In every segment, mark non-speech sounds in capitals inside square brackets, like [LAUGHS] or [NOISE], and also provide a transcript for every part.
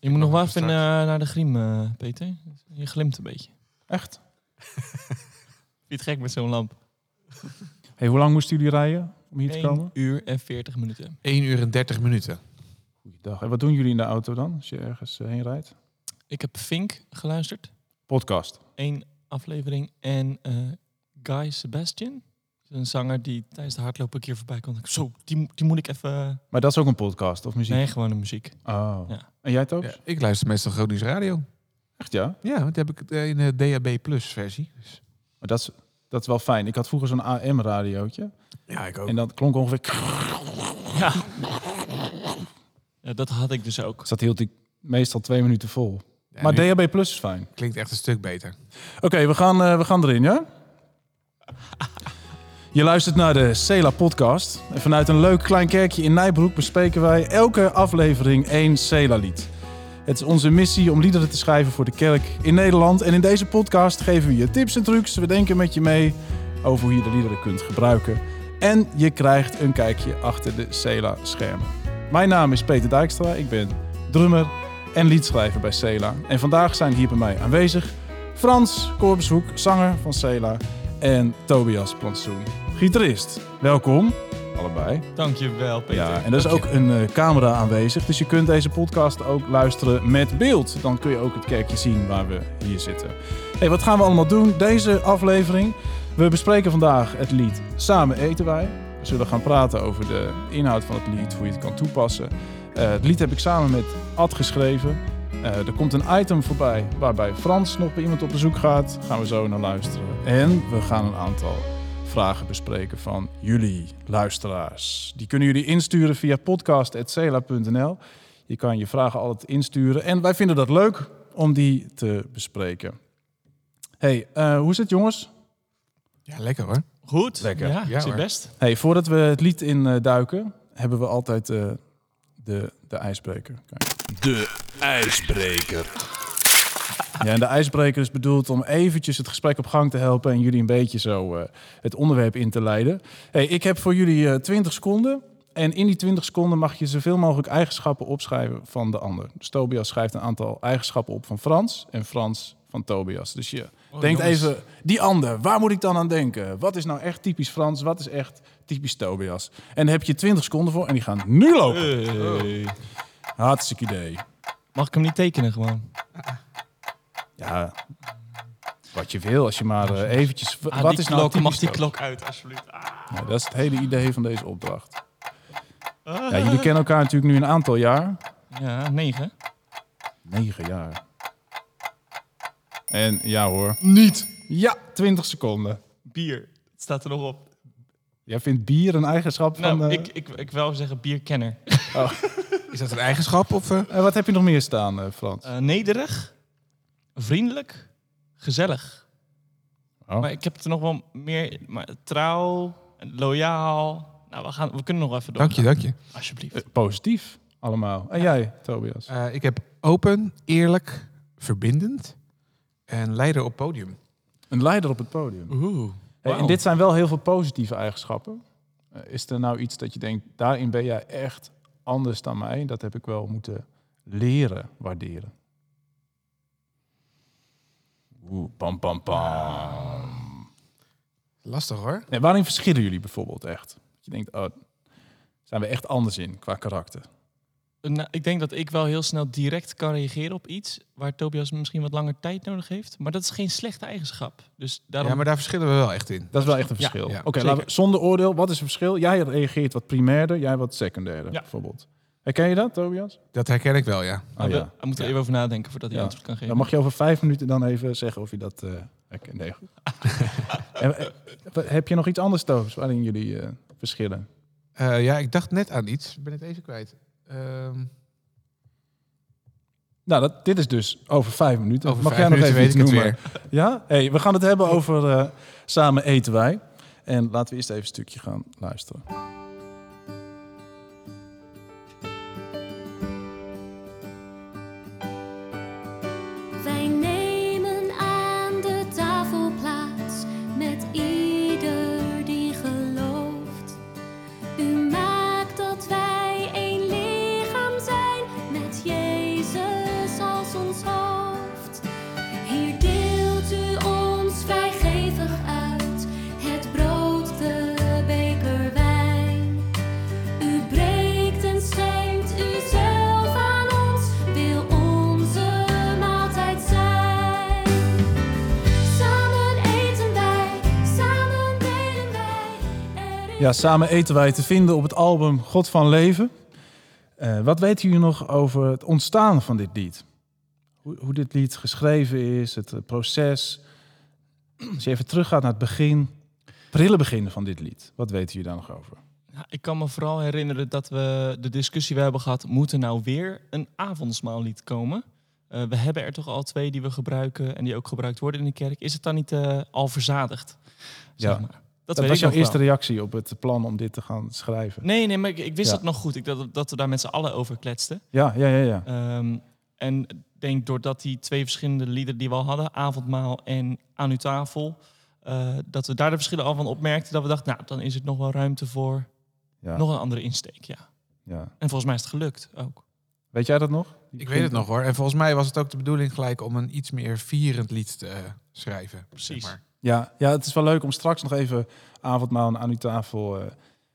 Je moet nog wel nog even eh, naar de griem, eh, Peter. Je glimt een beetje. Echt? [LAUGHS] Het gek met zo'n lamp? Hey, hoe lang moesten jullie rijden om hier te 1 komen? uur en 40 minuten. 1 uur en 30 minuten. Goeiedag. En wat doen jullie in de auto dan, als je ergens eh, heen rijdt? Ik heb Fink geluisterd. Podcast. Eén aflevering. En eh, Guy Sebastian. Een zanger die tijdens de hardlopen een keer voorbij komt. Zo, die, die moet ik even... Maar dat is ook een podcast of muziek? Nee, gewoon de muziek. Oh. Ja. En jij Toos? Ja, ik luister meestal Groningen Radio. Echt ja? Ja, want die heb ik eh, in de DAB Plus versie. Dus, Maar dat is, dat is wel fijn. Ik had vroeger zo'n AM-radiootje. ja, ik ook. En dat klonk ongeveer... Ja. ja, dat had ik dus ook. Dus dat hield ik meestal twee minuten vol. Ja, maar nu DHB Plus is fijn. klinkt echt een stuk beter. Oké, we, gaan, eh, we gaan erin, ja? Je luistert naar de Cela podcast. En vanuit een leuk klein kerkje in Nijbroek bespreken wij elke aflevering één Cela-lied. Het is onze missie om liederen te schrijven voor de kerk in Nederland. En in deze podcast geven we je tips en trucs. We denken met je mee over hoe je de liederen kunt gebruiken. En je krijgt een kijkje achter de Cela-schermen. Mijn naam is Peter Dijkstra. Ik ben drummer en liedschrijver bij Cela. En vandaag zijn hier bij mij aanwezig Frans Korbeshoek, zanger van Cela. En Tobias Plantsoen, gitarist. Welkom, allebei. Dankjewel, Peter. Ja, en er is ook een eh, camera aanwezig, dus je kunt deze podcast ook luisteren met beeld. Dan kun je ook het kerkje zien waar we hier zitten. Hey, wat gaan we allemaal doen deze aflevering? We bespreken vandaag het lied Samen eten wij. We zullen gaan praten over de inhoud van het lied, hoe je het kan toepassen. Eh, het lied heb ik samen met Ad geschreven. Eh, er komt een item voorbij waarbij Frans nog bij iemand op bezoek gaat. Gaan we zo naar luisteren. En we gaan een aantal vragen bespreken van jullie luisteraars. Die kunnen jullie insturen via podcast.cela.nl. Je kan je vragen altijd insturen. En wij vinden dat leuk om die te bespreken. hey, eh, hoe is het jongens? Ja, lekker hoor. Goed. Lekker. Ja, Ja, zit hoor. best. Hey, voordat we het lied in eh, duiken, hebben we altijd eh, de, de ijsbreker. Kijk. De ijsbreker. Ja, en de ijsbreker is bedoeld om eventjes het gesprek op gang te helpen en jullie een beetje zo eh, het onderwerp in te leiden. Hey, ik heb voor jullie eh 20 seconden. En in die 20 seconden mag je zoveel mogelijk eigenschappen opschrijven van de ander. Dus Tobias schrijft een aantal eigenschappen op van Frans en Frans van Tobias. Dus je Oh, denkt jongens. even, die ander, waar moet ik dan aan denken? Wat is nou echt typisch Frans? Wat is echt typisch Tobias? En daar heb je 20 seconden voor en die gaan nu lopen. Hey. Hartstikke idee. Mag ik hem niet tekenen gewoon? [LAUGHS] Ja, wat je wil, als je maar eh, eventjes... Ah, wat die is nou klok, mag die klok uit, alsjeblieft? Ah. Ja, dat is het hele idee van deze opdracht. Ja, jullie kennen elkaar natuurlijk nu een aantal jaar. Ja, negen. Negen jaar. En ja hoor. Niet. Ja, 20 seconden. Bier. Het staat er nog op. Jij vindt bier een eigenschap van... Nou, eh, ik, ik, ik wil zeggen bierkenner. [LAUGHS] Is dat een eigenschap? Of, eh? eh, wat heb je nog meer staan, eh, Frans? Eh, nederig. Vriendelijk. Gezellig. Oh. Maar ik heb er nog wel meer. Maar trouw. Loyaal. Nou, we, gaan, we kunnen nog even door. Dank je, dank je. Alsjeblieft. Eh, positief, allemaal. En jij, Tobias? Eh, ik heb open, eerlijk, verbindend en leider op podium. Een leider op het podium. Oeh. Hey, en dit zijn wel heel veel positieve eigenschappen. Eh, is er nou iets dat je denkt, daarin ben jij echt anders dan mij? Dat heb ik wel moeten leren waarderen. Oeh, pam, pam, pam. Lastig hoor. Nee, waarin verschillen jullie bijvoorbeeld echt? Dat je denkt, oh, zijn we echt anders in qua karakter? Nou, ik denk dat ik wel heel snel direct kan reageren op iets waar Tobias misschien wat langer tijd nodig heeft. Maar dat is geen slechte eigenschap. Dus daarom. Ja, maar daar verschillen we wel echt in. Dat is wel echt een verschil. ja, Oké, zeker. laten we zonder oordeel. Wat is het verschil? Jij reageert wat primairder, jij wat secundairder, Ja. bijvoorbeeld. Herken je dat, Tobias? Dat herken ik wel, ja. Oh, we, ja. we moeten er Ja. even over nadenken voordat hij Ja. antwoord kan geven. Dan mag je over vijf minuten dan even zeggen of je dat eh herkent. Nee, goed. [LAUGHS] En, eh, heb je nog iets anders, Tobias, waarin jullie eh, verschillen? Eh, ja, ik dacht net aan iets. Ik ben het even kwijt. Ehm, Nou, dat, dit is dus over vijf minuten. over Mag vijf jij nog minuten even iets noemen? weer. Ja? Hey, we gaan het hebben over eh, Samen eten wij. En laten we eerst even een stukje gaan luisteren. Ja, samen eten wij te vinden op het album God van Leven. Eh, wat weten jullie nog over het ontstaan van dit lied? Hoe, hoe dit lied geschreven is, het eh, proces. Als je even teruggaat naar het begin, prille begin van dit lied. Wat weten jullie daar nog over? Ja, ik kan me vooral herinneren dat we de discussie we hebben gehad... moet er nou weer een avondsmaallied komen? Eh, we hebben er toch al twee die we gebruiken... en die ook gebruikt worden in de kerk. Is het dan niet al verzadigd? Zeg Ja. maar. Dat, was ik jouw nog eerste wel. reactie op het plan om dit te gaan schrijven. Nee, nee, maar ik, ik wist Ja. dat nog goed. Ik, dat, dat we daar met z'n allen over kletsten. Ja, ja, ja. ja. Ehm, en ik denk doordat die twee verschillende liederen die we al hadden, avondmaal en aan uw tafel, eh, dat we daar de verschillen al van opmerkten, dat we dachten, nou, dan is het nog wel ruimte voor ja, nog een andere insteek, ja. ja. En volgens mij is het gelukt ook. Weet jij dat nog? Ik weet het nog hoor. En volgens mij was het ook de bedoeling gelijk om een iets meer vierend lied te eh, schrijven. Precies. Zeg maar. Ja, ja, het is wel leuk om straks nog even avondmaal aan uw tafel eh,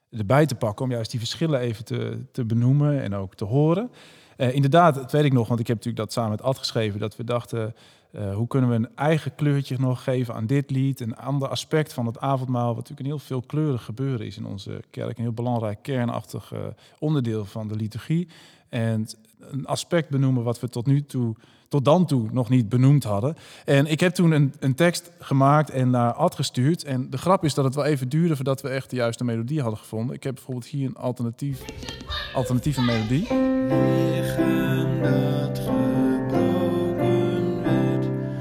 erbij te pakken. Om juist die verschillen even te, te benoemen en ook te horen. Eh, inderdaad, dat weet ik nog, want ik heb natuurlijk dat samen met Ad geschreven. Dat we dachten, eh, hoe kunnen we een eigen kleurtje nog geven aan dit lied. Een ander aspect van het avondmaal, wat natuurlijk een heel veelkleurig gebeuren is in onze kerk. Een heel belangrijk kernachtig onderdeel van de liturgie. En een aspect benoemen wat we tot nu toe, tot dan toe nog niet benoemd hadden. En ik heb toen een, een tekst gemaakt en naar Ad gestuurd. En de grap is dat het wel even duurde voordat we echt de juiste melodie hadden gevonden. Ik heb bijvoorbeeld hier een alternatief, alternatieve melodie.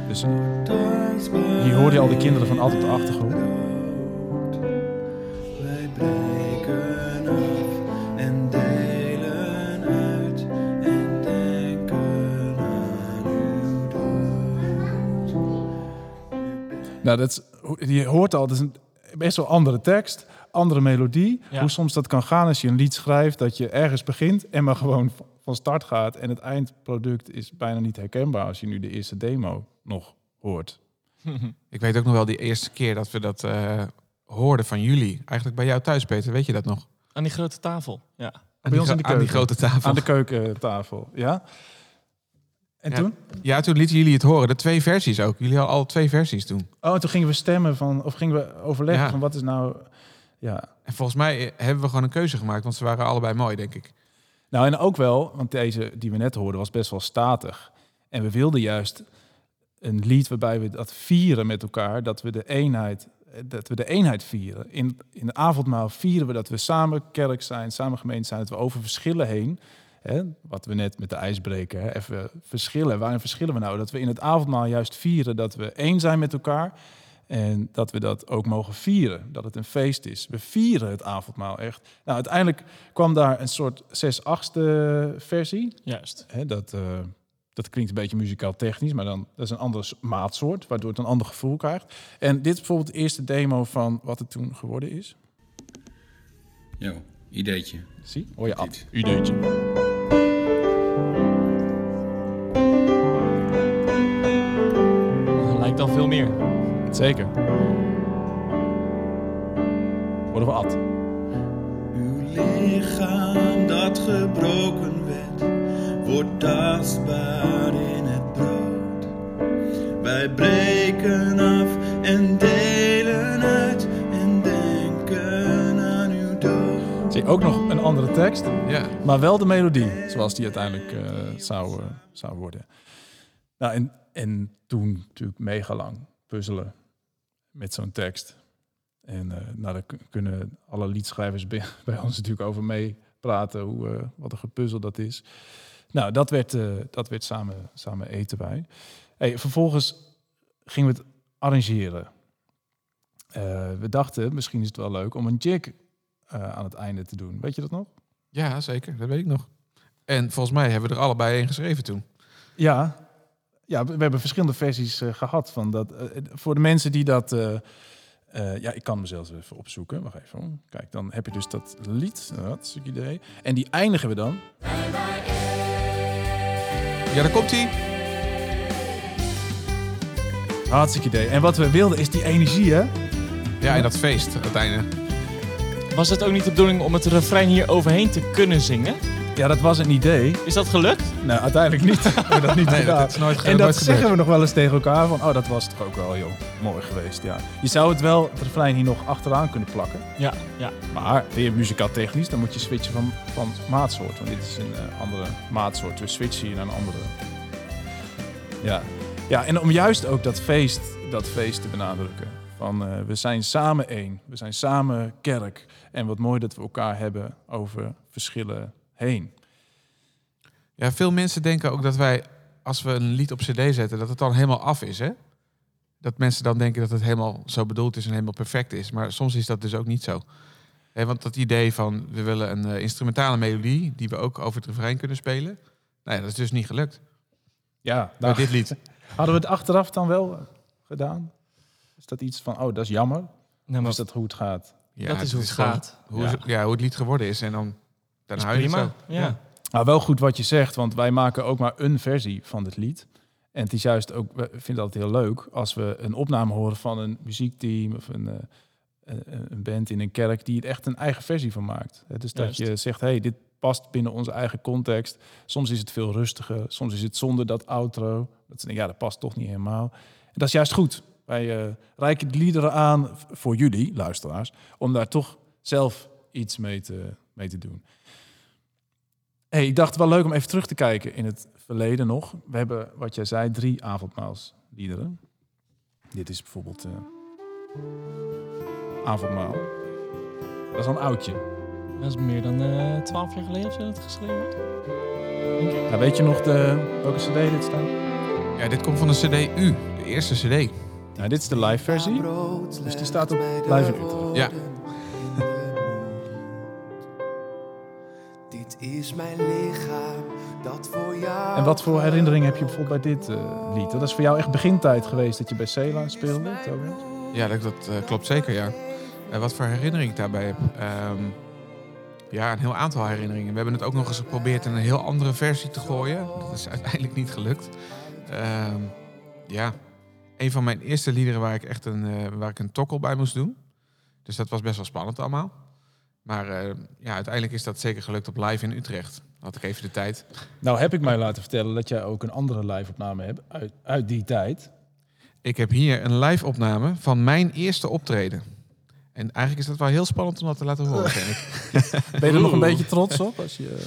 Dus tastbaar hier hoor je al de kinderen van Ad op de achtergrond. Nou, dat is, je hoort al, het is een best wel andere tekst, andere melodie. Ja. Hoe soms dat kan gaan als je een lied schrijft, dat je ergens begint en maar gewoon van start gaat. En het eindproduct is bijna niet herkenbaar als je nu de eerste demo nog hoort. [LAUGHS] Ik weet ook nog wel die eerste keer dat we dat eh, hoorden van jullie. Eigenlijk bij jou thuis, Peter. Weet je dat nog? Aan die grote tafel, ja. Aan Bij ons die, in de gro- aan die keuken. grote tafel. Aan de keukentafel, ja? En Ja. toen? Ja, toen lieten jullie het horen. De twee versies ook. Jullie hadden al twee versies toen. Oh, en toen gingen we stemmen van, of gingen we overleggen Ja. van wat is nou... Ja, En volgens mij eh, hebben we gewoon een keuze gemaakt. Want ze waren allebei mooi, denk ik. Nou, en ook wel, want deze die we net hoorden was best wel statig. En we wilden juist een lied waarbij we dat vieren met elkaar, dat we de eenheid, dat we de eenheid vieren. In, in de avondmaal vieren we dat we samen kerk zijn, samen gemeente zijn, dat we over verschillen heen, hè, wat we net met de ijsbreker, hè, even verschillen. Waarin verschillen we nou? Dat we in het avondmaal juist vieren dat we één zijn met elkaar. En dat we dat ook mogen vieren, dat het een feest is. We vieren het avondmaal echt. Nou, uiteindelijk kwam daar een soort 6 achtste versie. Juist. Hè, dat, eh, dat klinkt een beetje muzikaal technisch, maar dan dat is een andere maatsoort, waardoor het een ander gevoel krijgt. En dit is bijvoorbeeld de eerste demo van wat het toen geworden is. Jo, ideetje. Zie, hoor je af. Ideetje. Zeker. Worden we at. Uw lichaam dat gebroken werd, wordt tastbaar in het brood. Wij breken af en delen uit en denken aan uw dood. Zie, ook nog een andere tekst, Ja. maar wel de melodie, zoals die uiteindelijk eh, zou, eh, zou worden. Nou, en, en toen natuurlijk mega lang puzzelen met zo'n tekst. En eh, nou, daar kunnen alle liedschrijvers bij, [LAUGHS] bij ons natuurlijk over meepraten, hoe, eh, wat een gepuzzel dat is. Nou, dat werd, eh, dat werd samen, samen eten bij. Hey, vervolgens gingen we het arrangeren. We dachten, misschien is het wel leuk om een jig aan het einde te doen. Weet je dat nog? ja, zeker. Dat weet ik nog. En volgens mij hebben we er allebei één geschreven toen. Ja, ja we hebben verschillende versies eh, gehad. Van dat, eh, voor de mensen die dat... eh, eh, ja, ik kan hem zelfs even opzoeken. Wacht even. hoor. Kijk, dan heb je dus dat lied. Dat is een idee. En die eindigen we dan. Ja, daar komt hij. Hartstikke idee. En wat we wilden is die energie, hè? Ja, en dat feest, het einde. Was het ook niet de bedoeling om het refrein hier overheen te kunnen zingen? Ja, dat was een idee. Is dat gelukt? Nou, uiteindelijk niet. [LAUGHS] We hebben dat niet Nee, gedaan. dat is nooit, ge- en dat nooit zeggen we nog wel eens tegen elkaar van, oh, dat was toch ook wel, joh, mooi geweest, ja. Je zou het wel, het refrein hier nog achteraan kunnen plakken. Ja, ja. Maar weer muzikaal technisch, dan moet je switchen van, van maatsoort. Want dit is een eh, andere maatsoort. We switchen hier naar een andere. Ja. ja, en om juist ook dat feest, dat feest te benadrukken. Van eh, we zijn samen één. We zijn samen kerk. En wat mooi dat we elkaar hebben over verschillen heen. Ja, veel mensen denken ook dat wij, als we een lied op cd zetten, dat het dan helemaal af is. Hè? Dat mensen dan denken dat het helemaal zo bedoeld is en helemaal perfect is. Maar soms is dat dus ook niet zo. Hè, want dat idee van, we willen een eh, instrumentale melodie, die we ook over het refrein kunnen spelen. Nou ja, dat is dus niet gelukt. Ja, Bij nou, dit lied. [LAUGHS] hadden we het achteraf dan wel eh, gedaan? Is dat iets van, oh, dat is jammer? Nou, Of maar is dat hoe het gaat? Ja, dat is hoe het gaat. Hoe, Ja. ja. ja, hoe het lied geworden is. En dan, dan Is het prima. zo. Ja. Nou, wel goed wat je zegt, want wij maken ook maar een versie van het lied. En het is juist ook, we vinden het altijd heel leuk als we een opname horen van een muziekteam of een, eh, een- band in een kerk die er echt een eigen versie van maakt. Hè, Dus dat Juist. je zegt, hey, dit past binnen onze eigen context. Soms is het veel rustiger, soms is het zonder dat outro. Dat ze denken, ja, dat past toch niet helemaal. En dat is juist goed. Wij eh reiken de liederen aan voor jullie, luisteraars, om daar toch zelf iets mee te, mee te doen. Hey, ik dacht het wel leuk om even terug te kijken in het verleden nog. We hebben, wat jij zei, drie avondmaalsliederen. Dit is bijvoorbeeld eh Avondmaal. Dat is al een oudje. Dat is meer dan eh, twaalf jaar geleden of zo dat het geschreven werd. Ja, weet je nog de, welke cd dit staat? Ja, dit komt van de CD U, de eerste CD. Nou, dit is de live versie. Dus die staat op Live in Utrecht. Ja. Is mijn lichaam dat voor jou. En wat voor herinnering heb je bijvoorbeeld bij dit eh, lied? Dat is voor jou echt begintijd geweest dat je bij Cela speelde, Tobias? Ja, dat, dat eh, klopt zeker, ja. En wat voor herinnering ik daarbij heb? Ehm, ja, een heel aantal herinneringen. We hebben het ook nog eens geprobeerd in een heel andere versie te gooien. Dat is [LAUGHS] uiteindelijk niet gelukt. Ehm, ja, een van mijn eerste liederen waar ik echt een, eh, waar ik een tokkel bij moest doen. Dus dat was best wel spannend allemaal. Maar eh, ja, uiteindelijk is dat zeker gelukt op live in Utrecht. Had ik even de tijd. Nou heb ik mij laten vertellen dat jij ook een andere live-opname hebt uit, uit die tijd. Ik heb hier een live opname van mijn eerste optreden. En eigenlijk is dat wel heel spannend om dat te laten horen, ik. [LAUGHS] Ben je er nog een beetje trots op? Als je,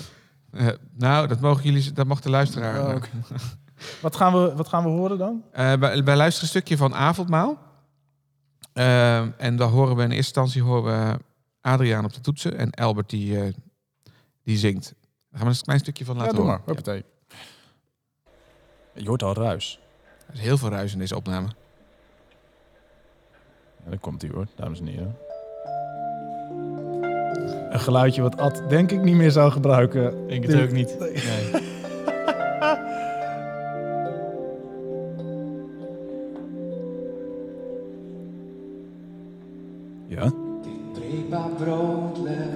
Eh, nou, dat mogen jullie, dat mag de luisteraar. Oh, eh, [LAUGHS] wat, gaan we, wat gaan we horen dan? Eh, wij, wij luisteren een stukje van Avondmaal. En dan horen we in eerste instantie horen we Adriaan op de toetsen en Albert die, eh, die zingt. Daar gaan we een klein stukje van Ja, laten doe maar. horen. Hoppatee. Je hoort al ruis. Er is heel veel ruis in deze opname. Ja, dan komt hij hoor, dames en heren. Een geluidje wat Ad denk ik niet meer zou gebruiken. Ik denk het ook niet. Nee.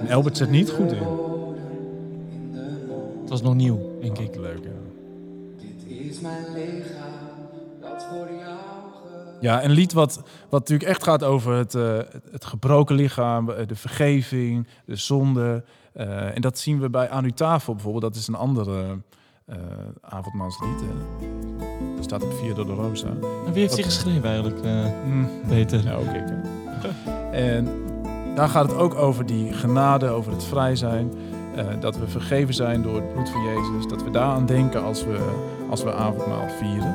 En Albert zit niet goed in. Het was nog nieuw, denk ik. Leuk, ja. Dit is mijn lichaam dat voor jou. Ja, een lied wat, wat natuurlijk echt gaat over het, eh, het, gebroken lichaam, eh, de vergeving, de zonde. Eh, en dat zien we bij Aan uw tafel bijvoorbeeld. Dat is een andere eh avondmaanslied. hè. Dat staat op Via Dolorosa. En wie heeft die geschreven eigenlijk, eh, Mm. Peter? Ja, oké. [LAUGHS] En daar gaat het ook over die genade, over het vrij zijn. Eh, dat we vergeven zijn door het bloed van Jezus. Dat we daaraan denken als we, als we avondmaal vieren.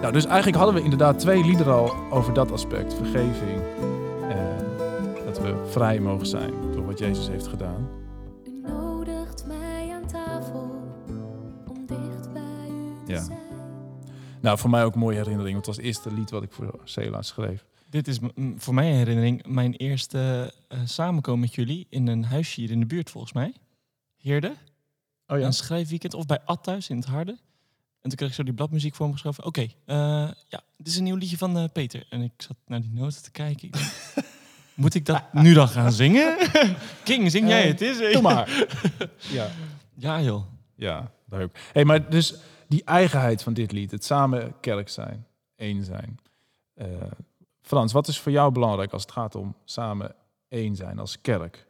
Nou, dus eigenlijk hadden we inderdaad twee liederen al over dat aspect. Vergeving. Dat we vrij mogen zijn door wat Jezus heeft gedaan. U nodigt mij aan tafel om dicht bij u te Ja. zijn. Nou, voor mij ook een mooie herinnering. Want het was het eerste lied wat ik voor Cela schreef. Dit is voor mij een herinnering. Mijn eerste eh, samenkomen met jullie in een huisje hier in de buurt, volgens mij. Heerde. Oh Een schrijfweekend. Of bij Ad thuis in het Harde. En toen kreeg ik zo die bladmuziek voor me geschoven. Oké, eh, ja, dit is een nieuw liedje van eh, Peter. En ik zat naar die noten te kijken. Ik dacht, [LAUGHS] Moet ik dat nu dan gaan zingen? [LAUGHS] King, zing jij het? Is Doe maar. [LAUGHS] ja. Ja, joh. Ja, leuk. Hey, maar dus die eigenheid van dit lied, het samen kerk zijn, één zijn. Frans, wat is voor jou belangrijk als het gaat om samen één zijn als kerk?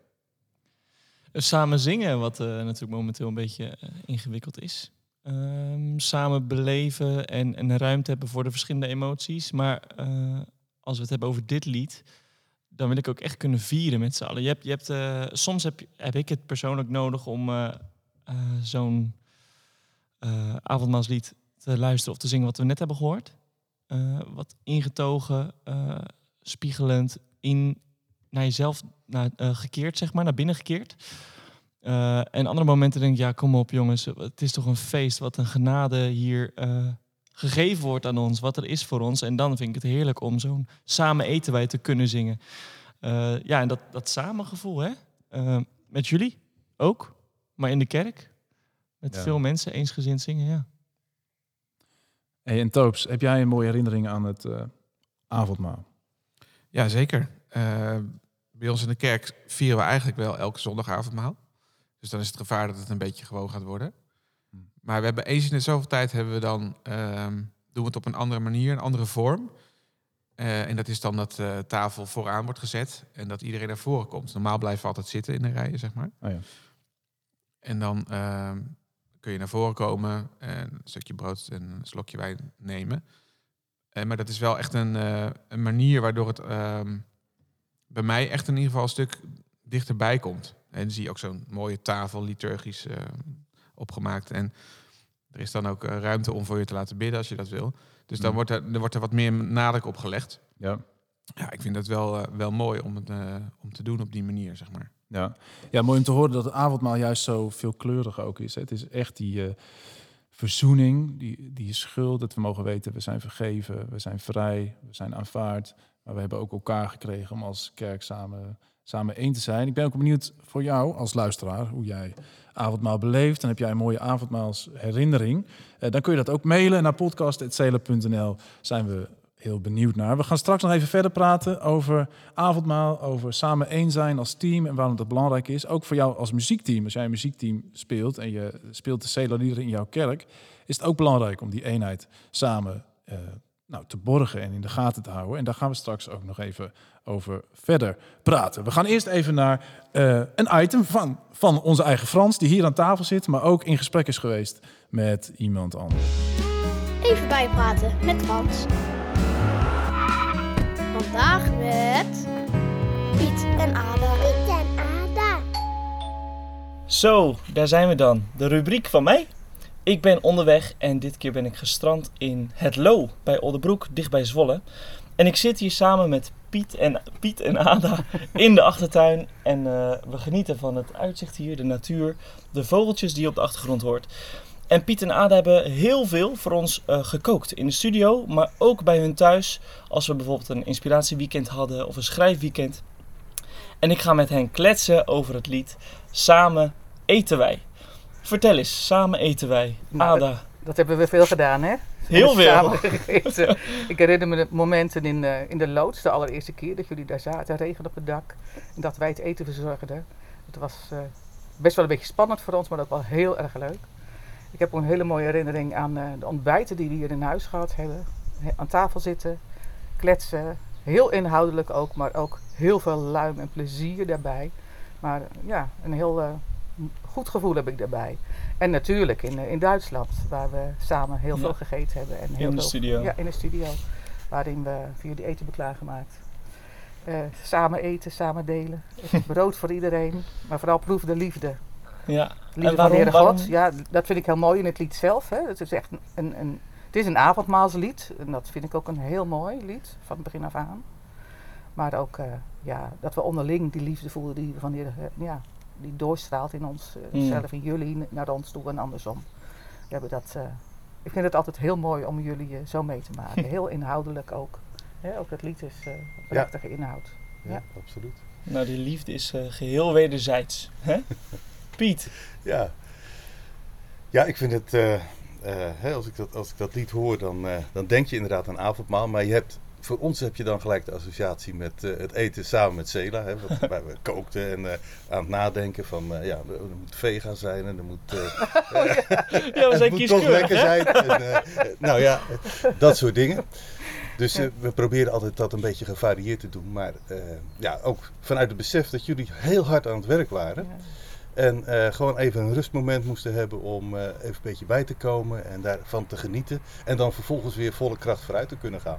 Samen zingen, wat eh, natuurlijk momenteel een beetje eh, ingewikkeld is. Ehm, samen beleven en, en ruimte hebben voor de verschillende emoties. Maar eh, als we het hebben over dit lied, dan wil ik ook echt kunnen vieren met z'n allen. Je hebt, je hebt, eh, soms heb, heb ik het persoonlijk nodig om eh, eh, zo'n eh, avondmaalslied te luisteren of te zingen wat we net hebben gehoord. Eh, wat ingetogen, eh, spiegelend, in, naar jezelf naar, eh, gekeerd, zeg maar, naar binnen gekeerd. En andere momenten denk ik, ja, kom op jongens, het is toch een feest, wat een genade hier gegeven wordt aan ons, wat er is voor ons. En dan vind ik het heerlijk om zo'n samen eten wij te kunnen zingen. Ja, en dat, dat samengevoel, hè? Met jullie ook, maar in de kerk. Met Ja. veel mensen eensgezind zingen, ja. Hey, en Toops, heb jij een mooie herinnering aan het eh, avondmaal? Ja, zeker. Eh, bij ons in de kerk vieren we eigenlijk wel elke zondagavondmaal. Dus dan is het gevaar dat het een beetje gewoon gaat worden. Hmm. Maar we hebben eens in de zoveel tijd hebben we dan, ehm, doen we het op een andere manier, een andere vorm. Eh, en dat is dan dat de tafel vooraan wordt gezet en dat iedereen naar voren komt. Normaal blijven we altijd zitten in de rijen, zeg maar. Oh ja. En dan ehm, kun je naar voren komen en een stukje brood en een slokje wijn nemen. Eh, maar dat is wel echt een, eh, een manier waardoor het ehm, bij mij echt in ieder geval een stuk dichterbij komt. En dan zie je ook zo'n mooie tafel, liturgisch eh, opgemaakt. En er is dan ook ruimte om voor je te laten bidden als je dat wil. Dus dan Mm. wordt er, er wordt er wat meer nadruk op gelegd. Ja. Ja, ik vind dat wel, wel mooi om, het, om te doen op die manier, zeg maar. Ja. ja, mooi om te horen dat het avondmaal juist zo veelkleurig ook is. Het is echt die eh, verzoening, die, die schuld, dat we mogen weten, we zijn vergeven, we zijn vrij, we zijn aanvaard. Maar we hebben ook elkaar gekregen om als kerk samen, samen één te zijn. Ik ben ook benieuwd voor jou als luisteraar, hoe jij avondmaal beleeft. Dan heb jij een mooie avondmaalsherinnering. Eh, dan kun je dat ook mailen naar podcast.celen.nl. Zijn we heel benieuwd naar. We gaan straks nog even verder praten over avondmaal, over samen één zijn als team en waarom dat belangrijk is. Ook voor jou als muziekteam. Als jij een muziekteam speelt en je speelt de Cela-liederen in jouw kerk, is het ook belangrijk om die eenheid samen eh, nou, te borgen en in de gaten te houden. En daar gaan we straks ook nog even over verder praten. We gaan eerst even naar eh, een item van, van onze eigen Frans, die hier aan tafel zit, maar ook in gesprek is geweest met iemand anders. Even bijpraten met Frans. Vandaag met Piet en Ada. Piet en Ada. Zo, daar zijn we dan. De rubriek van mij. Ik ben onderweg en dit keer ben ik gestrand in Het Loo bij Oldenbroek, dicht bij Zwolle. En ik zit hier samen met Piet en, Piet en Ada [LAUGHS] in de achtertuin. En eh, we genieten van het uitzicht hier, de natuur, de vogeltjes die je op de achtergrond hoort. En Piet en Ada hebben heel veel voor ons eh, gekookt in de studio, maar ook bij hun thuis. Als we bijvoorbeeld een inspiratieweekend hadden of een schrijfweekend. En ik ga met hen kletsen over het lied Samen eten wij. Vertel eens, samen eten wij. Nou, Ada. Dat hebben we veel gedaan, hè? Heel veel. Samen gegeten. Ik herinner me de momenten in, eh, in de loods, de allereerste keer dat jullie daar zaten, regen op het dak. En dat wij het eten verzorgden. Het was eh, best wel een beetje spannend voor ons, maar ook wel heel erg leuk. Ik heb ook een hele mooie herinnering aan eh, de ontbijten die we hier in huis gehad hebben. He- Aan tafel zitten, kletsen. Heel inhoudelijk ook, maar ook heel veel luim en plezier daarbij. Maar ja, een heel eh, goed gevoel heb ik daarbij. En natuurlijk in, eh, in Duitsland, waar we samen heel Ja. veel gegeten hebben. En heel de veel, studio. Ja, in de studio. Waarin we voor jullie eten hebben klaargemaakt. Eh, samen eten, samen delen. Brood voor iedereen. Maar vooral proef de liefde. Ja. Liefde En van de Heere God. Ja, dat vind ik heel mooi in het lied zelf. Hè. Het is echt een, een, het is een avondmaalslied. En dat vind ik ook een heel mooi lied. Van het begin af aan. Maar ook eh, ja, dat we onderling die liefde voelen die, van de Heere, eh, ja, die doorstraalt in ons. eh, Mm. Zelf in jullie naar ons toe en andersom. We hebben dat, eh, ik vind het altijd heel mooi om jullie zo mee te maken. [LAUGHS] Heel inhoudelijk ook. Hè, ook het lied is eh prachtige inhoud. Ja. absoluut. Nou, die liefde is eh, geheel wederzijds. Hè? [LAUGHS] Piet. Ja. Ja, ik vind het, eh, eh, hè, als, ik dat, als ik dat lied hoor, dan, eh, dan denk je inderdaad aan avondmaal. Maar je hebt, voor ons heb je dan gelijk de associatie met het eten samen met Cela. Hè, wat, [LAUGHS] waar we kookten en aan het nadenken van, ja, er, er moet vega zijn en er moet... eh, [LAUGHS] Ja, [LAUGHS] we het zijn moet toch lekker hè? zijn. En, nou ja, dat soort dingen. Dus we proberen altijd dat een beetje gevarieerd te doen. Maar ja, ook vanuit het besef dat jullie heel hard aan het werk waren. En eh, gewoon even een rustmoment moesten hebben om eh, even een beetje bij te komen en daarvan te genieten. En dan vervolgens weer volle kracht vooruit te kunnen gaan.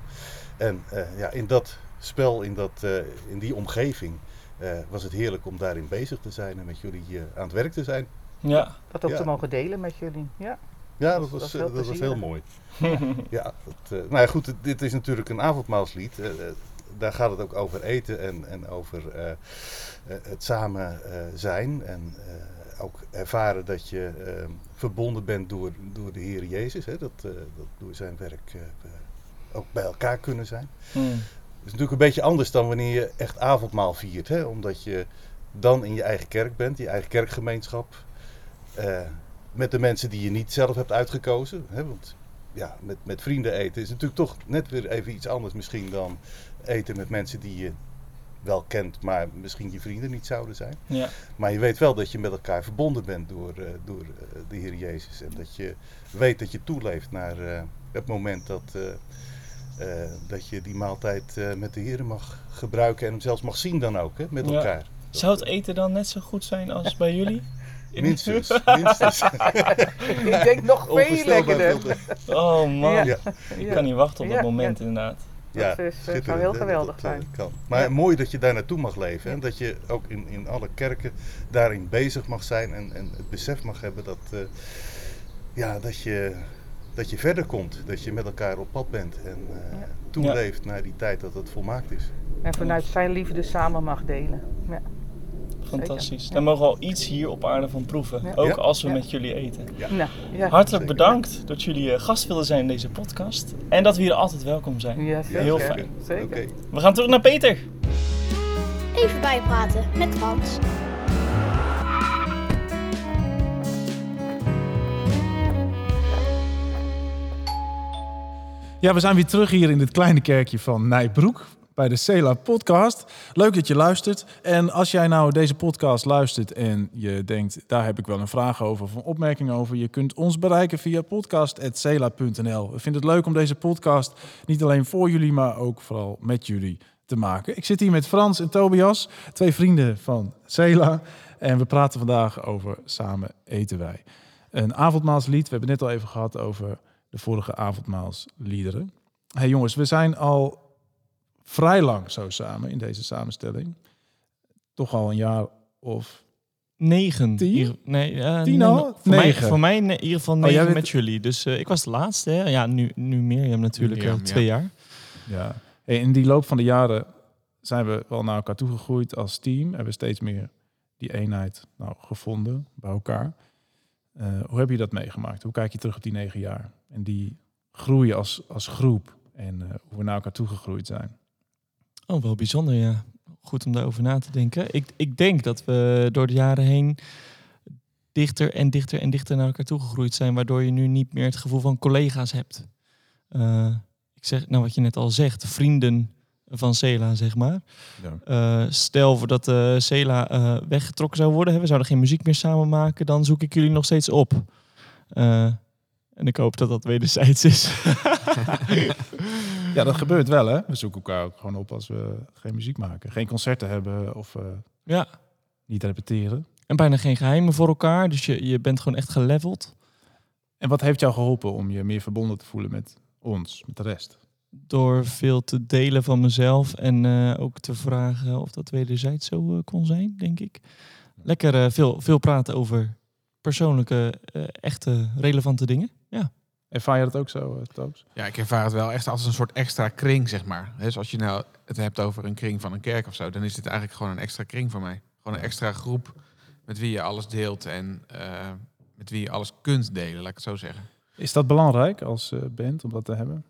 En eh, ja, in dat spel, in, dat, eh, in die omgeving, eh, was het heerlijk om daarin bezig te zijn en met jullie eh, aan het werk te zijn. Ja. Dat ook Ja. te mogen delen met jullie. Ja, Ja, Dat dat was dat was heel mooi. [LAUGHS] ja, dat, eh, nou ja, goed, dit is natuurlijk een avondmaalslied. Daar gaat het ook over eten en, en over eh, eh, het samen eh, zijn. En ook ervaren dat je eh, verbonden bent door, door de Heer Jezus. Hè? Dat, dat door zijn werk we ook bij elkaar kunnen zijn. Hmm. Het is natuurlijk een beetje anders dan wanneer je echt avondmaal viert. Hè? Omdat je dan in je eigen kerk bent, je eigen kerkgemeenschap. met de mensen die je niet zelf hebt uitgekozen. Hè? Want ja, met, met vrienden eten is natuurlijk toch net weer even iets anders misschien dan eten met mensen die je wel kent, maar misschien je vrienden niet zouden zijn. Ja. Maar je weet wel dat je met elkaar verbonden bent door, eh, door eh, de Heer Jezus. En dat je weet dat je toeleeft naar eh, het moment dat, eh, eh, dat je die maaltijd eh, met de Heer mag gebruiken en hem zelfs mag zien dan ook, hè, met Ja. elkaar. Zou het eten dan net zo goed zijn als bij jullie? [LAUGHS] In- Minstens, minstens. [LAUGHS] Ik denk nog veel lekkerder. Oh man, Ja. Ja. ik Ja. kan niet wachten op dat Ja, moment ja. inderdaad. Ja, Dat is, eh, zou heel geweldig dat, eh, zijn. kan. Maar Ja. mooi dat je daar naartoe mag leven. En dat je ook in, in alle kerken daarin bezig mag zijn. En, en het besef mag hebben dat, eh, ja, dat, je, dat je verder komt. Dat je met elkaar op pad bent. En eh, toeleeft naar die tijd dat het volmaakt is. En vanuit zijn liefde samen mag delen. Ja. Fantastisch. Daar mogen we al iets hier op aarde van proeven. Ja. Ook Ja. als we Ja. met jullie eten. Ja. Nou, ja. Hartelijk Zeker. bedankt dat jullie eh, gast wilden zijn in deze podcast. En dat we hier altijd welkom zijn. Ja, zeker. Heel fijn. Zeker. Oké. We gaan terug naar Peter. Even bijpraten met Frans. Ja, we zijn weer terug hier in dit kleine kerkje van Nijbroek bij de Cela podcast. Leuk dat je luistert. En als jij nou deze podcast luistert en je denkt, daar heb ik wel een vraag over of een opmerking over, je kunt ons bereiken via podcast.cela.nl. We vinden het leuk om deze podcast niet alleen voor jullie, maar ook vooral met jullie te maken. Ik zit hier met Frans en Tobias, twee vrienden van Cela. En we praten vandaag over Samen eten wij. Een avondmaalslied. We hebben net al even gehad over de vorige avondmaalsliederen. hey jongens, we zijn al vrij lang zo samen in deze samenstelling. Toch al een jaar of... Negen. Tien? Nee, eh, Tien al? Voor mij, Negen. voor mij in ieder geval Oh, negen bent- met jullie. Dus eh, ik was de laatste. Hè? Ja, nu, nu Mirjam natuurlijk Mirjam, eh, twee ja. jaar. Ja. Hey, in die loop van de jaren zijn we wel naar elkaar toegegroeid als team. Hebben we steeds meer die eenheid nou, gevonden bij elkaar. Eh, hoe heb je dat meegemaakt? Hoe kijk je terug op die negen jaar? En die groei als, als groep. En eh, hoe we naar elkaar toegegroeid zijn. Oh, wel bijzonder, ja. Goed om daarover na te denken. Ik, ik denk dat we door de jaren heen dichter en dichter en dichter naar elkaar toegegroeid zijn, waardoor je nu niet meer het gevoel van collega's hebt. Eh, ik zeg, nou wat je net al zegt, vrienden van Cela, zeg maar. Ja. Eh, stel voor dat eh Cela eh, weggetrokken zou worden, hè, we zouden geen muziek meer samen maken, dan zoek ik jullie nog steeds op. En ik hoop dat dat wederzijds is. [LAUGHS] [LAUGHS] Ja, dat gebeurt wel hè. We zoeken elkaar ook gewoon op als we geen muziek maken. Geen concerten hebben of eh, ja. niet repeteren. En bijna geen geheimen voor elkaar, dus je, je bent gewoon echt geleveld. En wat heeft jou geholpen om je meer verbonden te voelen met ons, met de rest? door veel te delen van mezelf en eh, ook te vragen of dat wederzijds zo eh, kon zijn, denk ik. Lekker veel, veel praten over persoonlijke, echte, relevante dingen. Ja. Ervaar je dat ook zo, uh, Toos? Ja, ik ervaar het wel echt als een soort extra kring, zeg maar. Dus als je nou het hebt over een kring van een kerk of zo, dan is dit eigenlijk gewoon een extra kring voor mij. Gewoon een extra groep met wie je alles deelt en uh, met wie je alles kunt delen, laat ik het zo zeggen. Is dat belangrijk als uh, band om dat te hebben?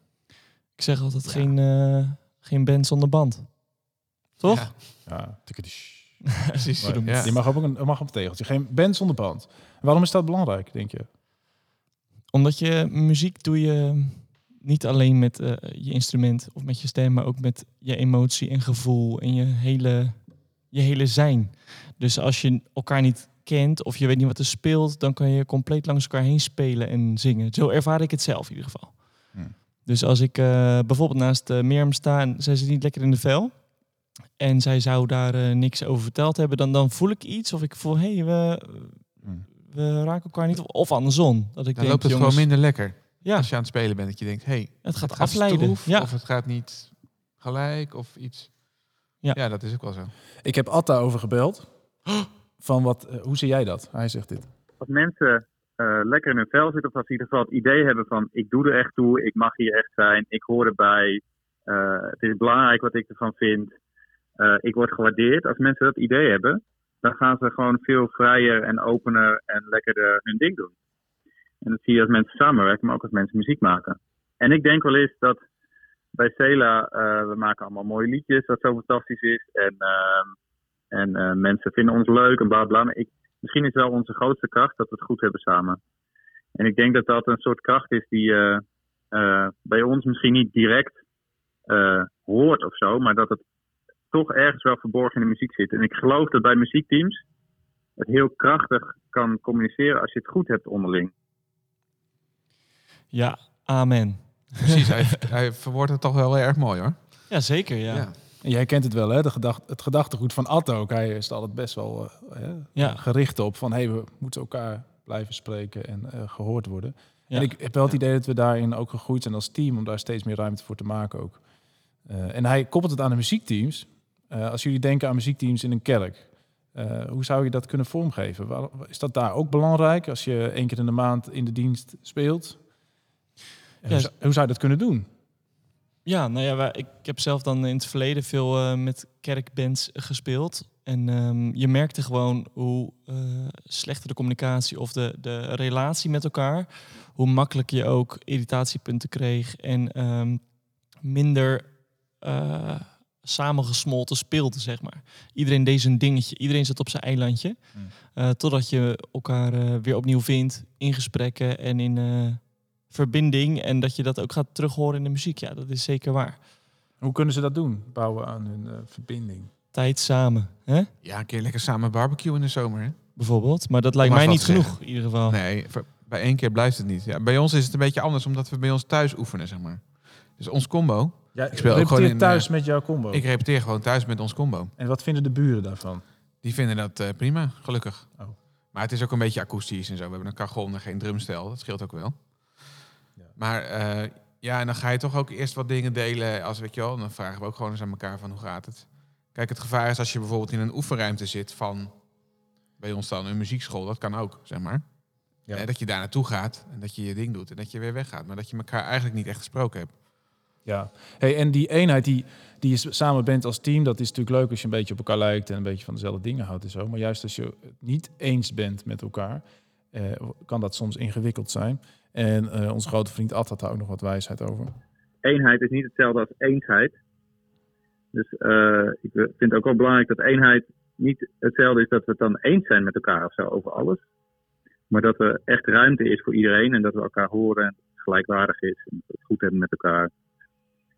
Ik zeg altijd ja. geen, uh, geen band zonder band. Toch? Ja, ja. [LAUGHS] precies. Maar, ja. Je mag ook een, mag op een tegeltje. Geen band zonder band. Waarom is dat belangrijk, denk je? Omdat je muziek doe je niet alleen met uh, je instrument of met je stem, maar ook met je emotie en gevoel en je hele, je hele zijn. Dus als je elkaar niet kent of je weet niet wat er speelt, dan kan je compleet langs elkaar heen spelen en zingen. Zo ervaar ik het zelf in ieder geval. Hmm. Dus als ik uh, bijvoorbeeld naast uh, Mirjam sta en zij zit niet lekker in de vel en zij zou daar eh, niks over verteld hebben, dan, dan voel ik iets of ik voel, hé, hey, we, we raken elkaar niet. Of, of andersom. Dat ik Dan denk, loopt het jongens, gewoon minder lekker. Ja. Als je aan het spelen bent, dat je denkt, hey, Het gaat gaat afleiden. stroef, Ja. Of het gaat niet gelijk of iets. Ja. Ja, dat is ook wel zo. Ik heb Atta over gebeld. [GASPS] Van wat, eh, hoe zie jij dat? Hij zegt dit. als mensen eh, lekker in hun vel zitten, of als ze in ieder geval het idee hebben van ik doe er echt toe, ik mag hier echt zijn, ik hoor erbij, eh, het is belangrijk wat ik ervan vind, eh, ik word gewaardeerd. Als mensen dat idee hebben, dan gaan ze gewoon veel vrijer en opener en lekkerder hun ding doen. En dat zie je als mensen samenwerken, maar ook als mensen muziek maken. En ik denk wel eens dat bij Cela, eh, we maken allemaal mooie liedjes, wat zo fantastisch is. En, ehm, en eh, mensen vinden ons leuk en bla bla. Maar ik, misschien is wel onze grootste kracht dat we het goed hebben samen. En ik denk dat dat een soort kracht is die eh, bij ons misschien niet direct hoort of zo, maar dat het toch ergens wel verborgen in de muziek zit. En ik geloof dat bij muziekteams het heel krachtig kan communiceren als je het goed hebt onderling. Ja, amen. Precies, [LAUGHS] hij, hij verwoordt het toch wel heel erg mooi hoor. Ja, zeker, ja. Ja. En jij kent het wel, hè? De gedacht, het gedachtegoed van Atto ook. Hij is er altijd best wel eh, hè, Ja. gericht op van... hey, we moeten elkaar blijven spreken en eh, gehoord worden. Ja. En ik heb wel het idee dat we daarin ook gegroeid zijn als team... om daar steeds meer ruimte voor te maken ook. Eh, en hij koppelt het aan de muziekteams. Eh, als jullie denken aan muziekteams in een kerk... eh, hoe zou je dat kunnen vormgeven? Is dat daar ook belangrijk als je één keer in de maand in de dienst speelt? Hoe, zou, hoe zou je dat kunnen doen? Ja, nou ja, wij- ik heb zelf dan in het verleden veel eh, met kerkbands gespeeld. En ehm, je merkte gewoon hoe slechter de communicatie of de, de relatie met elkaar, hoe makkelijk je ook irritatiepunten kreeg en ehm, minder samengesmolten speelde, zeg maar. Iedereen deed zijn dingetje, iedereen zat op zijn eilandje. Eh, totdat je elkaar eh, weer opnieuw vindt in gesprekken en in eh, verbinding. En dat je dat ook gaat terughoren in de muziek. Ja, dat is zeker waar. Hoe kunnen ze dat doen? Bouwen aan hun eh, verbinding. Tijd samen, hè? Ja, een keer lekker samen barbecue in de zomer. Hè? bijvoorbeeld. Maar dat lijkt mij niet genoeg, zeggen. in ieder geval. Nee, voor- bij één keer blijft het niet. Ja, bij ons is het een beetje anders, omdat we bij ons thuis oefenen, zeg maar. Dus ons combo. Ja, ik speel ook gewoon in, thuis eh, met jouw combo. Ik repeteer gewoon thuis met ons combo. En wat vinden de buren daarvan? Die vinden dat eh, prima, gelukkig. Oh. Maar het is ook een beetje akoestisch en zo. We hebben een cajon en geen drumstel. Dat scheelt ook wel. Maar eh, ja, en dan ga je toch ook eerst wat dingen delen. Als weet je wel, dan vragen we ook gewoon eens aan elkaar van hoe gaat het. Kijk, het gevaar is als je bijvoorbeeld in een oefenruimte zit van bij ons dan een muziekschool. Dat kan ook, zeg maar. Ja. Eh, dat je daar naartoe gaat en dat je je ding doet en dat je weer weggaat. Maar dat je elkaar eigenlijk niet echt gesproken hebt. Ja, hey, en die eenheid die, die je samen bent als team, dat is natuurlijk leuk als je een beetje op elkaar lijkt en een beetje van dezelfde dingen houdt en zo. Maar juist als je het niet eens bent met elkaar, eh, kan dat soms ingewikkeld zijn. En eh, onze grote vriend Ad had daar ook nog wat wijsheid over. eenheid is niet hetzelfde als eensheid. Dus eh, ik vind het ook wel belangrijk dat eenheid niet hetzelfde is dat we het dan eens zijn met elkaar of zo over alles. Maar dat er echt ruimte is voor iedereen en dat we elkaar horen en het gelijkwaardig is en dat we het goed hebben met elkaar.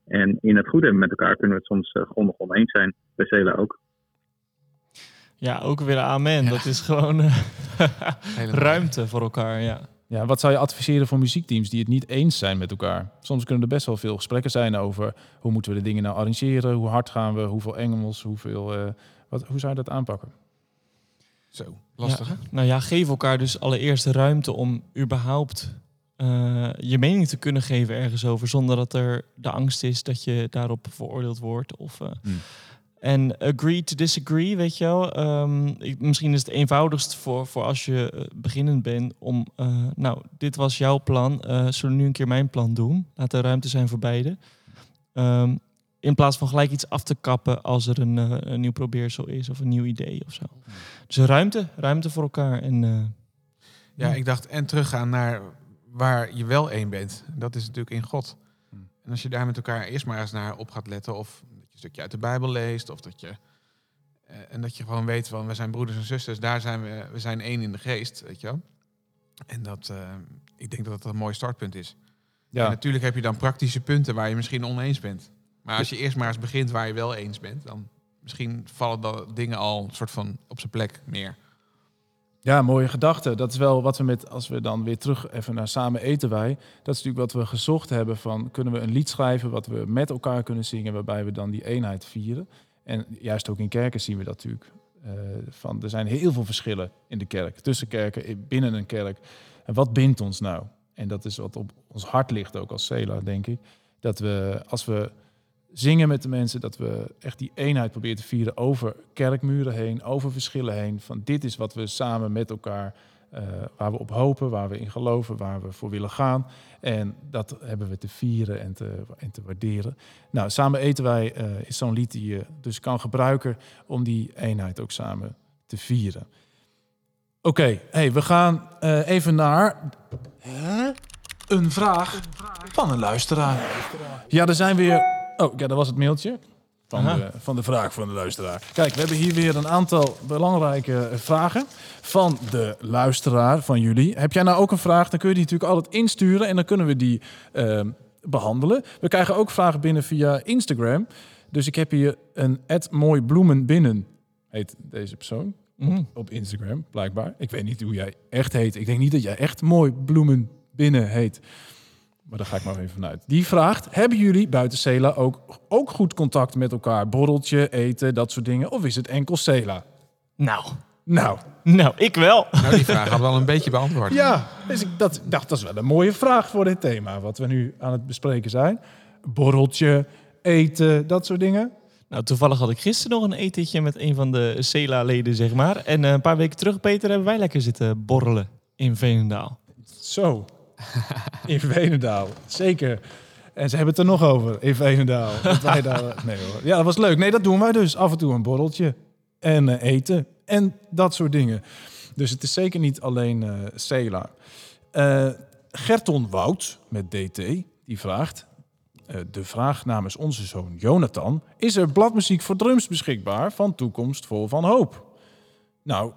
En in het goed hebben met elkaar kunnen we het soms eh, grondig oneens zijn. Bij Cela ook. Ja, ook weer amen. Dat is gewoon eh, [LAUGHS] ruimte voor elkaar, ja. Ja, wat zou je adviseren voor muziekteams die het niet eens zijn met elkaar? Soms kunnen er best wel veel gesprekken zijn over hoe moeten we de dingen nou arrangeren, hoe hard gaan we, hoeveel engels, hoeveel. eh, wat, hoe zou je dat aanpakken? Zo, lastig Ja, hè? nou ja, geef elkaar dus allereerst ruimte om überhaupt eh, je mening te kunnen geven ergens over, zonder dat er de angst is dat je daarop veroordeeld wordt. Of, eh, Hmm. En agree to disagree, weet je wel. Ehm, ik, misschien is het eenvoudigst voor, voor als je eh, beginnend bent om, nou, dit was jouw plan, zullen we nu een keer mijn plan doen? Laat er ruimte zijn voor beide. Ehm, in plaats van gelijk iets af te kappen als er een, een nieuw probeersel is of een nieuw idee of zo. Dus ruimte, ruimte voor elkaar. En, Ja, ik dacht en teruggaan naar waar je wel één bent. Dat is natuurlijk in God. En als je daar met elkaar eerst maar eens naar op gaat letten, of dat je een stukje uit de Bijbel leest, of dat je eh, en dat je gewoon weet van we zijn broeders en zusters, daar zijn we, we zijn één in de geest, weet je wel. En dat, eh, ik denk dat dat een mooi startpunt is. Ja. En natuurlijk heb je dan praktische punten waar je misschien oneens bent. Maar als je eerst maar eens begint waar je wel eens bent, dan misschien vallen dat dingen al een soort van op zijn plek neer. Ja, mooie gedachte. Dat is wel wat we met, als we dan weer terug even naar samen eten wij. Dat is natuurlijk wat we gezocht hebben van, kunnen we een lied schrijven wat we met elkaar kunnen zingen, waarbij we dan die eenheid vieren. En juist ook in kerken zien we dat natuurlijk. eh, van, er zijn heel veel verschillen in de kerk, tussen kerken, in- binnen een kerk. En wat bindt ons nou? En dat is wat op ons hart ligt ook als Sela, denk ik. Dat we, als we zingen met de mensen, dat we echt die eenheid proberen te vieren over kerkmuren heen, over verschillen heen. Van dit is wat we samen met elkaar, eh, waar we op hopen, waar we in geloven, waar we voor willen gaan. En dat hebben we te vieren en te, en te waarderen. Nou, samen eten wij eh, is zo'n lied die je dus kan gebruiken om die eenheid ook samen te vieren. Oké, hey, we gaan eh, even naar een vraag van een luisteraar. Ja, er zijn weer. Oh, ja, dat was het mailtje. Van de, van de vraag van de luisteraar. Kijk, we hebben hier weer een aantal belangrijke vragen van de luisteraar, van jullie. Heb jij nou ook een vraag, dan kun je die natuurlijk altijd insturen en dan kunnen we die ehm, behandelen. We krijgen ook vragen binnen via Instagram. Dus ik heb hier een mooi bloemen binnen, heet deze persoon. Mhm. Op, op Instagram, blijkbaar. Ik weet niet hoe jij echt heet. Ik denk niet dat jij echt mooi bloemen binnen heet. Maar daar ga ik maar even vanuit. Die vraagt, hebben jullie buiten Cela ook, ook goed contact met elkaar? Borreltje, eten, dat soort dingen? Of is het enkel Cela? Nou. Nou. Nou, ik wel. Nou, die vraag had wel een beetje beantwoord. Ja, dus ik dat, dacht, dat is wel een mooie vraag voor dit thema. Wat we nu aan het bespreken zijn. Borreltje, eten, dat soort dingen. Nou, toevallig had ik gisteren nog een etentje met een van de CELA-leden, zeg maar. En eh, een paar weken terug, Peter, hebben wij lekker zitten borrelen in Veenendaal. Zo. [LAUGHS] In Veenendaal. Zeker. En ze hebben het er nog over in Veenendaal. [LAUGHS] Dat wij daar, nee hoor. Ja, dat was leuk. Nee, dat doen wij dus. Af en toe een borreltje. En eh, eten. En dat soort dingen. Dus het is zeker niet alleen eh Cela. Eh, Gerton Wout met DT, die vraagt... de vraag namens onze zoon Jonathan... Is er bladmuziek voor drums beschikbaar van Toekomst Vol van Hoop? Nou,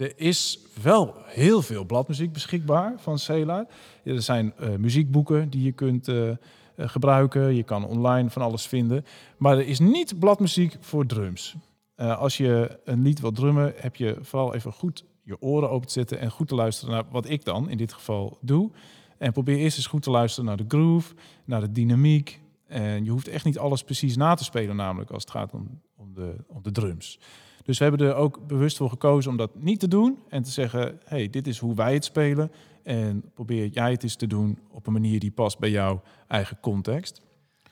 er is wel heel veel bladmuziek beschikbaar van Cela. Ja, Er zijn eh, muziekboeken die je kunt eh, eh, gebruiken. Je kan online van alles vinden. Maar er is niet bladmuziek voor drums. Als je een lied wil drummen, heb je vooral even goed je oren open te zetten en goed te luisteren naar wat ik dan in dit geval doe. En probeer eerst eens goed te luisteren naar de groove, naar de dynamiek. En je hoeft echt niet alles precies na te spelen, namelijk als het gaat om, om, de, om de drums. Dus we hebben er ook bewust voor gekozen om dat niet te doen en te zeggen: hey, dit is hoe wij het spelen. En probeer jij het eens te doen op een manier die past bij jouw eigen context.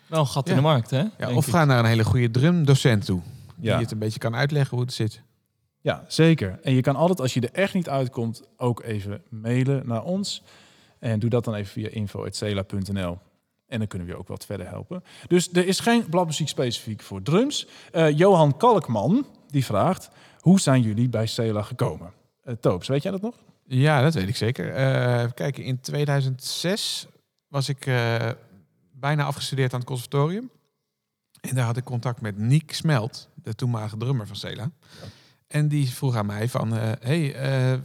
Wel een gat in de markt, hè? Ja, of ik. ga naar een hele goede drumdocent toe. Ja. Die het een beetje kan uitleggen hoe het zit. Ja, zeker. En je kan altijd, als je er echt niet uitkomt, ook even mailen naar ons. En doe dat dan even via info.cela.nl. En dan kunnen we je ook wat verder helpen. Dus er is geen bladmuziek specifiek voor drums. Eh, Johan Kalkman, die vraagt... Hoe zijn jullie bij Cela gekomen? Eh Toops, weet jij dat nog? Ja, dat weet ik zeker. Eh, even kijken, in 2006 was ik eh, bijna afgestudeerd aan het conservatorium. En daar had ik contact met Niek Smelt, de toenmalige drummer van Cela. En die vroeg aan mij van, hey,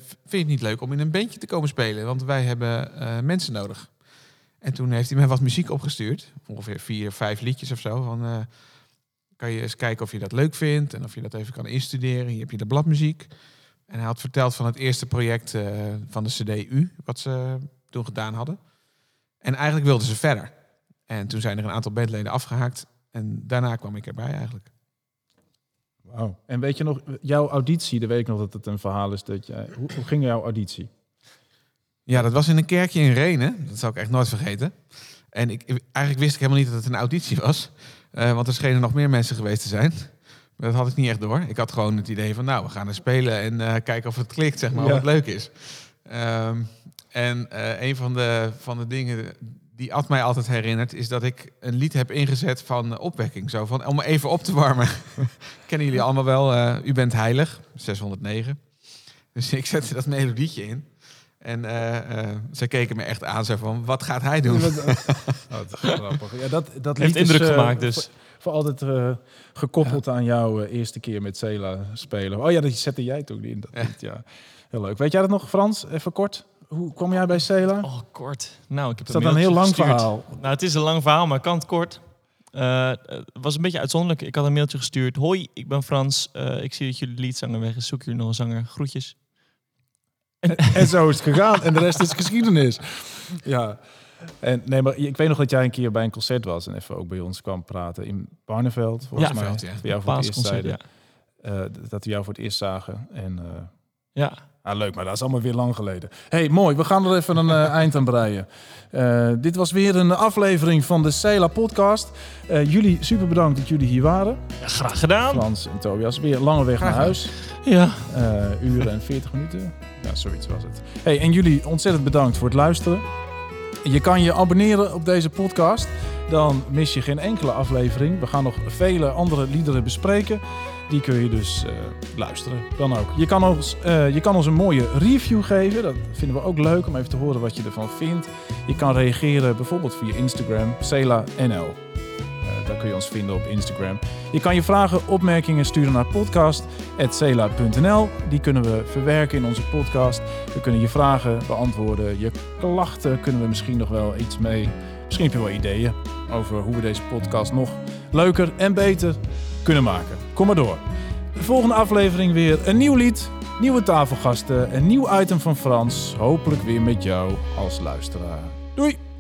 vind je het niet leuk om in een bandje te komen spelen? Want wij hebben mensen nodig. En toen heeft hij mij wat muziek opgestuurd. Ongeveer vier, vijf liedjes of zo. Van, kan je eens kijken of je dat leuk vindt en of je dat even kan instuderen. Hier heb je de bladmuziek. En hij had verteld van het eerste project eh, van de CDU, wat ze toen gedaan hadden. En eigenlijk wilden ze verder. En toen zijn er een aantal bandleden afgehaakt. En daarna kwam ik erbij eigenlijk. Wauw. En weet je nog, jouw auditie, dan weet ik nog dat het een verhaal is dat jij... Hoe, hoe ging jouw auditie? Ja, dat was in een kerkje in Renen. Dat zal ik echt nooit vergeten. En ik, eigenlijk wist ik helemaal niet dat het een auditie was. Eh, want er schenen nog meer mensen geweest te zijn. Maar dat had ik niet echt door. Ik had gewoon het idee van, nou, we gaan er spelen en eh, kijken of het klikt, zeg maar, Ja. of het leuk is. Ehm, en eh, een van de, van de dingen die Ad mij altijd herinnert, is dat ik een lied heb ingezet van opwekking. Zo van, om even op te warmen. [LAUGHS] Kennen jullie allemaal wel, U bent heilig, 609. Dus ik zette dat melodietje in. En eh, eh, ze keken me echt aan, zo van, wat gaat hij doen? [LAUGHS] Oh, dat is grappig. Ja, dat, dat Heeft is, indruk eh, gemaakt dus. Voor, voor altijd eh, gekoppeld aan jouw eerste keer met Cela spelen. Oh ja, dat zette jij toen in. Dat lied, ja. Heel leuk. Weet jij dat nog, Frans? Even kort. Hoe kwam jij bij Cela? Oh, kort. Nou, ik heb Is dat een heel lang gestuurd. verhaal? Nou, het is een lang verhaal, maar kan het kort. Eh, het was een beetje uitzonderlijk. Ik had een mailtje gestuurd. Hoi, ik ben Frans. Eh, ik zie dat jullie liedzanger weg is. Zoek jullie nog een zanger? Groetjes. En zo is het gegaan. En de rest is geschiedenis. Ja. En, nee, maar ik weet nog dat jij een keer bij een concert was en even ook bij ons kwam praten in Barneveld, volgens Ja. mij. Barneveld, ja. Dat we jou voor het eerst Paasconcert, zeiden. eh, dat we jou voor het eerst zagen. En, eh, Ja. ah, leuk, maar dat is allemaal weer lang geleden. hey, mooi. We gaan er even een eh, eind aan breien. Dit was weer een aflevering van de Cela podcast. Jullie super bedankt dat jullie hier waren. Ja, graag gedaan. Frans en Tobias. Weer lange weg Graag naar huis. Ja. Uren en 40 minuten. Ja, zoiets was het. Hey, en jullie ontzettend bedankt voor het luisteren. Je kan je abonneren op deze podcast. Dan mis je geen enkele aflevering. We gaan nog vele andere liederen bespreken. Die kun je dus eh, luisteren. Dan ook. Je kan, ons, eh, je kan ons een mooie review geven. Dat vinden we ook leuk om even te horen wat je ervan vindt. Je kan reageren bijvoorbeeld via Instagram, CelaNL. Eh, daar kun je ons vinden op Instagram. Je kan je vragen, opmerkingen sturen naar podcast.cela.nl. Die kunnen we verwerken in onze podcast. We kunnen je vragen beantwoorden. Je klachten kunnen we misschien nog wel iets mee. Misschien heb je wel ideeën over hoe we deze podcast nog leuker en beter kunnen maken. Kom maar door. De volgende aflevering weer een nieuw lied, nieuwe tafelgasten, een nieuw item van Frans. Hopelijk weer met jou als luisteraar. Doei!